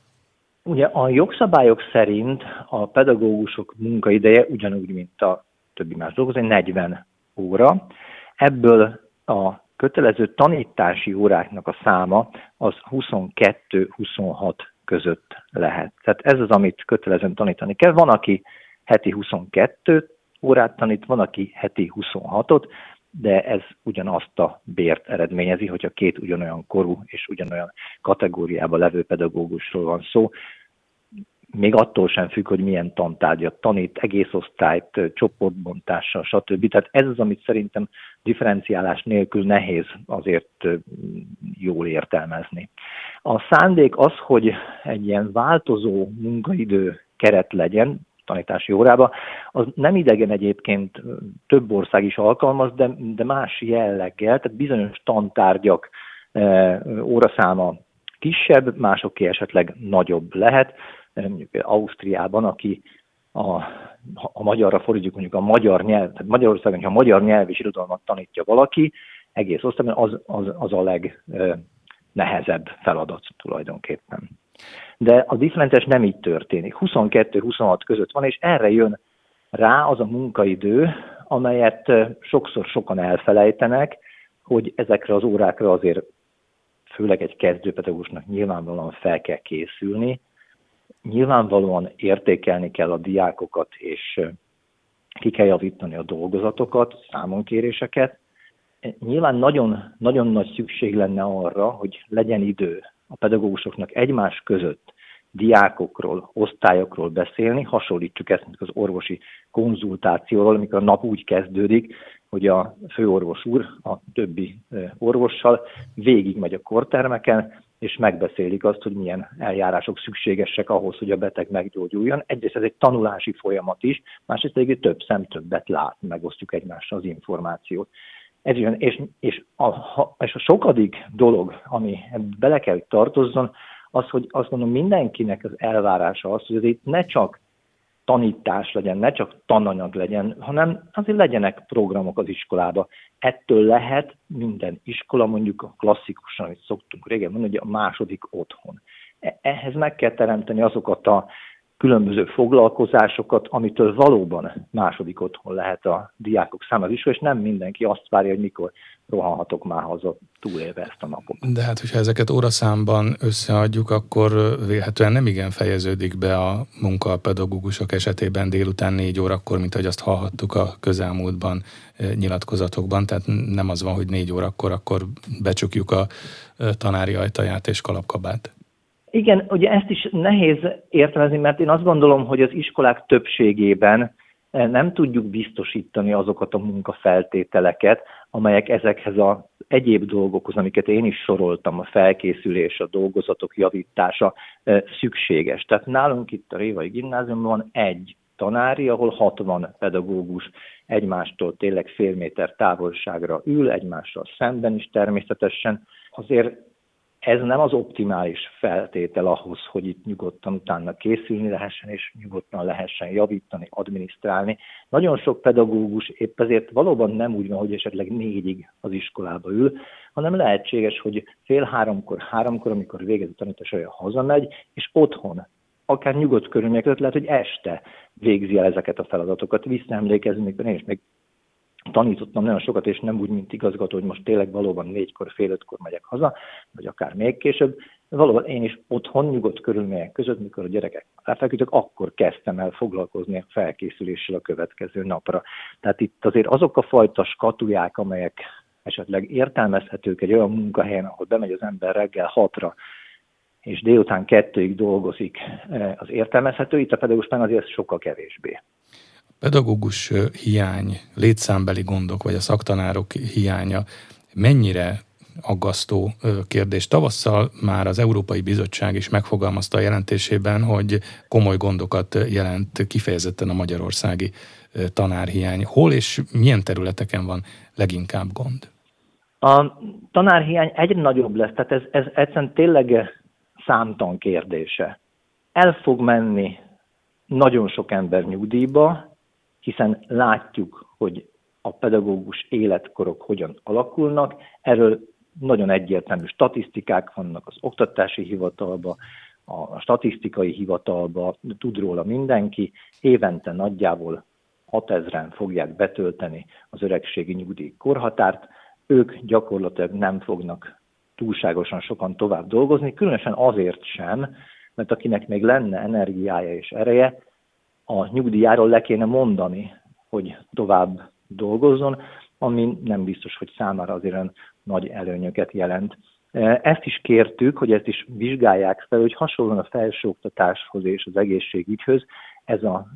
Ugye a jogszabályok szerint a pedagógusok munkaideje ugyanúgy, mint a többi más dolgozó, 40 óra. Ebből a kötelező tanítási óráknak a száma az 22-26 között lehet. Tehát ez az, amit kötelezően tanítani kell. Van, aki heti 22 órát tanít, van, aki heti 26-ot, de ez ugyanazt a bért eredményezi, hogyha két ugyanolyan korú és ugyanolyan kategóriában levő pedagógusról van szó, még attól sem függ, hogy milyen tantárgyat tanít, egész osztályt, csoportbontással, stb. Tehát ez az, amit szerintem differenciálás nélkül nehéz azért jól értelmezni. A szándék az, hogy egy ilyen változó munkaidő keret legyen, tanítási órába, az nem idegen egyébként több ország is alkalmaz, de, de más jelleggel, tehát bizonyos tantárgyak e, óraszáma kisebb, másoké esetleg nagyobb lehet mondjuk Ausztriában, aki a, a magyarra fordítjuk mondjuk a magyar nyelv, tehát Magyarországon, ha magyar nyelv és irodalmat tanítja valaki, egész osztályban az, az, az a legnehezebb feladat tulajdonképpen. De a differentes nem így történik. 22-26 között van, és erre jön rá az a munkaidő, amelyet sokszor sokan elfelejtenek, hogy ezekre az órákra azért főleg egy kezdőpedagógusnak nyilvánvalóan fel kell készülni, Nyilvánvalóan értékelni kell a diákokat, és ki kell javítani a dolgozatokat, számonkéréseket. Nyilván nagyon, nagyon nagy szükség lenne arra, hogy legyen idő a pedagógusoknak egymás között diákokról, osztályokról beszélni, hasonlítsuk ezt az orvosi konzultációval, amikor a nap úgy kezdődik, hogy a főorvos úr a többi orvossal végigmegy a kortermeken, és megbeszélik azt, hogy milyen eljárások szükségesek ahhoz, hogy a beteg meggyógyuljon. Egyrészt ez egy tanulási folyamat is, másrészt pedig több szem többet lát, megosztjuk egymással az információt. Ez jön, és, és, a, és a sokadik dolog, ami bele kell, hogy tartozzon, az, hogy azt mondom, mindenkinek az elvárása az, hogy azért ne csak tanítás legyen, ne csak tananyag legyen, hanem azért legyenek programok az iskolába. Ettől lehet minden iskola, mondjuk a klasszikusan, amit szoktunk régen mondani, hogy a második otthon. E-, ehhez meg kell teremteni azokat a különböző foglalkozásokat, amitől valóban második otthon lehet a diákok számára is, és nem mindenki azt várja, hogy mikor rohanhatok már haza túlélve ezt a napot. De hát, hogyha ezeket óraszámban összeadjuk, akkor vélhetően nem igen fejeződik be a munka a pedagógusok esetében délután négy órakor, mint ahogy azt hallhattuk a közelmúltban nyilatkozatokban, tehát nem az van, hogy négy órakor akkor becsukjuk a tanári ajtaját és kalapkabát. Igen, ugye ezt is nehéz értelmezni, mert én azt gondolom, hogy az iskolák többségében eh, nem tudjuk biztosítani azokat a munkafeltételeket, amelyek ezekhez az egyéb dolgokhoz, amiket én is soroltam, a felkészülés, a dolgozatok javítása eh, szükséges. Tehát nálunk itt a Révai Gimnáziumban egy tanári, ahol 60 pedagógus egymástól tényleg fél méter távolságra ül, egymással szemben is természetesen. Azért ez nem az optimális feltétel ahhoz, hogy itt nyugodtan utána készülni lehessen, és nyugodtan lehessen javítani, adminisztrálni. Nagyon sok pedagógus épp ezért valóban nem úgy van, hogy esetleg négyig az iskolába ül, hanem lehetséges, hogy fél háromkor, háromkor, amikor végez a tanítás, olyan hazamegy, és otthon akár nyugodt körülmények között lehet, hogy este végzi el ezeket a feladatokat. Visszaemlékezni, mikor én is még tanítottam nagyon sokat, és nem úgy, mint igazgató, hogy most tényleg valóban négykor, fél ötkor megyek haza, vagy akár még később. Valóban én is otthon nyugodt körülmények között, mikor a gyerekek elfeküdtek, akkor kezdtem el foglalkozni a felkészüléssel a következő napra. Tehát itt azért azok a fajta skatuják, amelyek esetleg értelmezhetők egy olyan munkahelyen, ahol bemegy az ember reggel hatra, és délután kettőig dolgozik, eh, az értelmezhető, itt a pedagógusban azért sokkal kevésbé. Pedagógus hiány, létszámbeli gondok, vagy a szaktanárok hiánya mennyire aggasztó kérdés. Tavasszal már az Európai Bizottság is megfogalmazta a jelentésében, hogy komoly gondokat jelent kifejezetten a magyarországi tanárhiány. Hol és milyen területeken van leginkább gond? A tanárhiány egyre nagyobb lesz, tehát ez, ez egyszerűen tényleg számtan kérdése. El fog menni nagyon sok ember nyugdíjba, hiszen látjuk, hogy a pedagógus életkorok hogyan alakulnak. Erről nagyon egyértelmű statisztikák vannak az oktatási hivatalba, a statisztikai hivatalba, tud róla mindenki. Évente nagyjából 6000-en fogják betölteni az öregségi nyugdíj korhatárt. Ők gyakorlatilag nem fognak túlságosan sokan tovább dolgozni, különösen azért sem, mert akinek még lenne energiája és ereje, a nyugdíjáról le kéne mondani, hogy tovább dolgozzon, ami nem biztos, hogy számára azért nagy előnyöket jelent. Ezt is kértük, hogy ezt is vizsgálják fel, hogy hasonlóan a felsőoktatáshoz és az egészségügyhöz ez a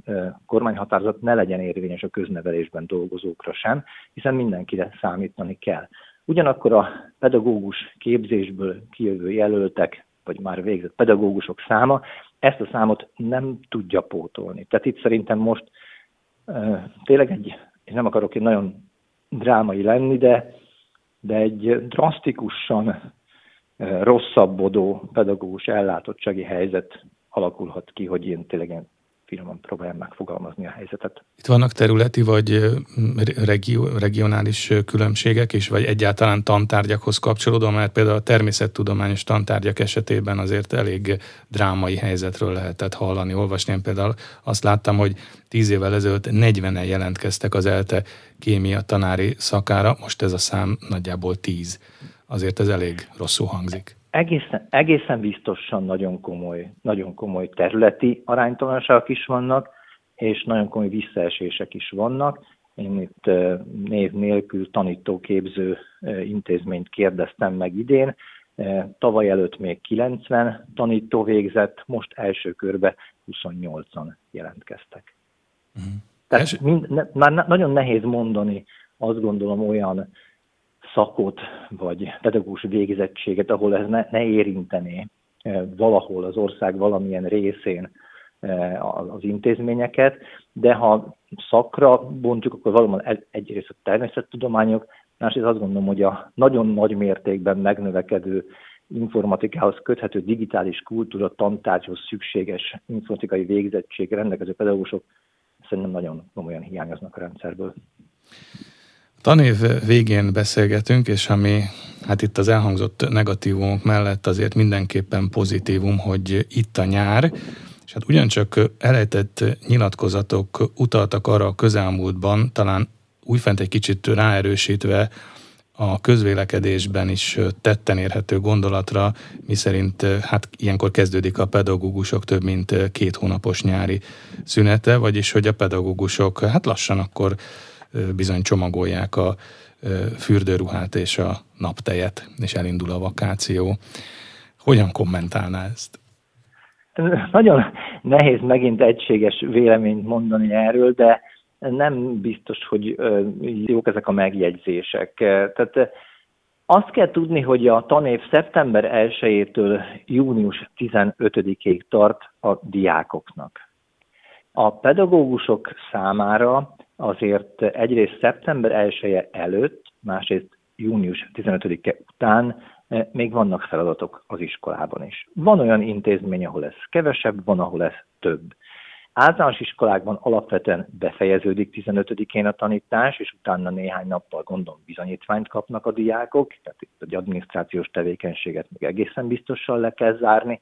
kormányhatározat ne legyen érvényes a köznevelésben dolgozókra sem, hiszen mindenkire számítani kell. Ugyanakkor a pedagógus képzésből kijövő jelöltek, vagy már végzett pedagógusok száma ezt a számot nem tudja pótolni. Tehát itt szerintem most tényleg egy, én nem akarok én nagyon drámai lenni, de, de egy drasztikusan rosszabbodó pedagógus ellátottsági helyzet alakulhat ki, hogy én tényleg finoman próbálják megfogalmazni a helyzetet. Itt vannak területi vagy regió, regionális különbségek is, vagy egyáltalán tantárgyakhoz kapcsolódó, mert például a természettudományos tantárgyak esetében azért elég drámai helyzetről lehetett hallani, olvasni. Én például azt láttam, hogy tíz évvel ezelőtt 40-en jelentkeztek az ELTE kémia tanári szakára, most ez a szám nagyjából 10. Azért ez elég rosszul hangzik egészen, egészen biztosan nagyon komoly, nagyon komoly területi aránytalanságok is vannak, és nagyon komoly visszaesések is vannak. Én itt név nélkül tanítóképző intézményt kérdeztem meg idén. Tavaly előtt még 90 tanító végzett, most első körbe 28-an jelentkeztek. Uh-huh. Tehát mind, ne, már nagyon nehéz mondani, azt gondolom olyan szakot vagy pedagógus végzettséget, ahol ez ne, ne érintené eh, valahol az ország valamilyen részén eh, az intézményeket, de ha szakra bontjuk, akkor valóban egyrészt a természettudományok, másrészt azt gondolom, hogy a nagyon nagy mértékben megnövekedő informatikához köthető digitális kultúra tantárgyhoz szükséges informatikai végzettség rendelkező pedagógusok szerintem nagyon komolyan hiányoznak a rendszerből. Tanév végén beszélgetünk, és ami hát itt az elhangzott negatívumok mellett azért mindenképpen pozitívum, hogy itt a nyár, és hát ugyancsak elejtett nyilatkozatok utaltak arra a közelmúltban, talán újfent egy kicsit ráerősítve a közvélekedésben is tetten érhető gondolatra, miszerint hát ilyenkor kezdődik a pedagógusok több mint két hónapos nyári szünete, vagyis hogy a pedagógusok hát lassan akkor bizony csomagolják a fürdőruhát és a naptejet, és elindul a vakáció. Hogyan kommentálná ezt? Nagyon nehéz megint egységes véleményt mondani erről, de nem biztos, hogy jók ezek a megjegyzések. Tehát azt kell tudni, hogy a tanév szeptember 1-től június 15-ig tart a diákoknak. A pedagógusok számára azért egyrészt szeptember 1 -e előtt, másrészt június 15-e után eh, még vannak feladatok az iskolában is. Van olyan intézmény, ahol ez kevesebb, van, ahol ez több. Általános iskolákban alapvetően befejeződik 15-én a tanítás, és utána néhány nappal gondolom bizonyítványt kapnak a diákok, tehát itt egy adminisztrációs tevékenységet még egészen biztosan le kell zárni.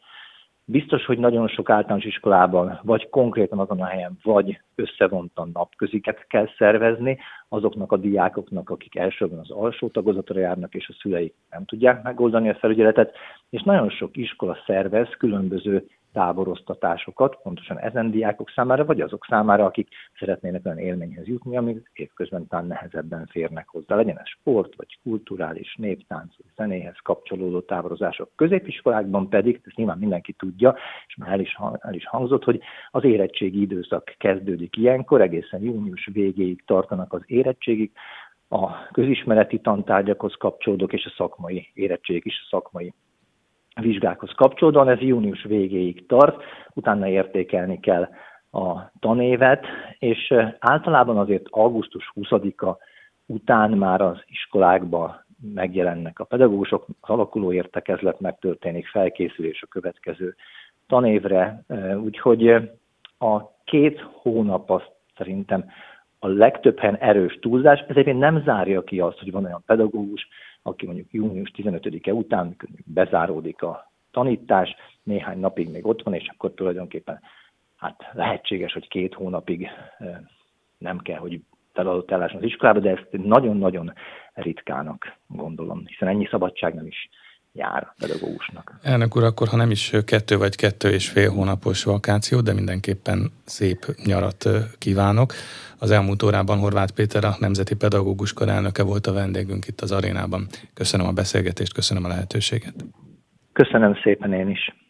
Biztos, hogy nagyon sok általános iskolában, vagy konkrétan azon a helyen, vagy összevontan napköziket kell szervezni azoknak a diákoknak, akik elsőben az alsó tagozatra járnak, és a szüleik nem tudják megoldani a felügyeletet, és nagyon sok iskola szervez különböző táboroztatásokat, pontosan ezen diákok számára, vagy azok számára, akik szeretnének olyan élményhez jutni, amik évközben talán nehezebben férnek hozzá. Legyen ez sport, vagy kulturális, néptánc, vagy zenéhez kapcsolódó táborozások. Középiskolákban pedig, ezt nyilván mindenki tudja, és már el is, el is hangzott, hogy az érettségi időszak kezdődik ilyenkor, egészen június végéig tartanak az érettségig, a közismereti tantárgyakhoz kapcsolódók és a szakmai érettségig is a szakmai vizsgákhoz kapcsolódóan, ez június végéig tart, utána értékelni kell a tanévet, és általában azért augusztus 20-a után már az iskolákba megjelennek a pedagógusok, az alakuló értekezlet megtörténik, felkészülés a következő tanévre, úgyhogy a két hónap azt szerintem a legtöbb helyen erős túlzás, ez egyébként nem zárja ki azt, hogy van olyan pedagógus, aki mondjuk június 15-e után bezáródik a tanítás, néhány napig még ott van, és akkor tulajdonképpen hát lehetséges, hogy két hónapig nem kell, hogy feladott ellásson az iskolába, de ezt nagyon-nagyon ritkának gondolom, hiszen ennyi szabadság nem is jár pedagógusnak. Elnök úr, akkor ha nem is kettő vagy kettő és fél hónapos vakáció, de mindenképpen szép nyarat kívánok. Az elmúlt órában Horváth Péter, a Nemzeti Pedagógus Kar elnöke volt a vendégünk itt az arénában. Köszönöm a beszélgetést, köszönöm a lehetőséget. Köszönöm szépen én is.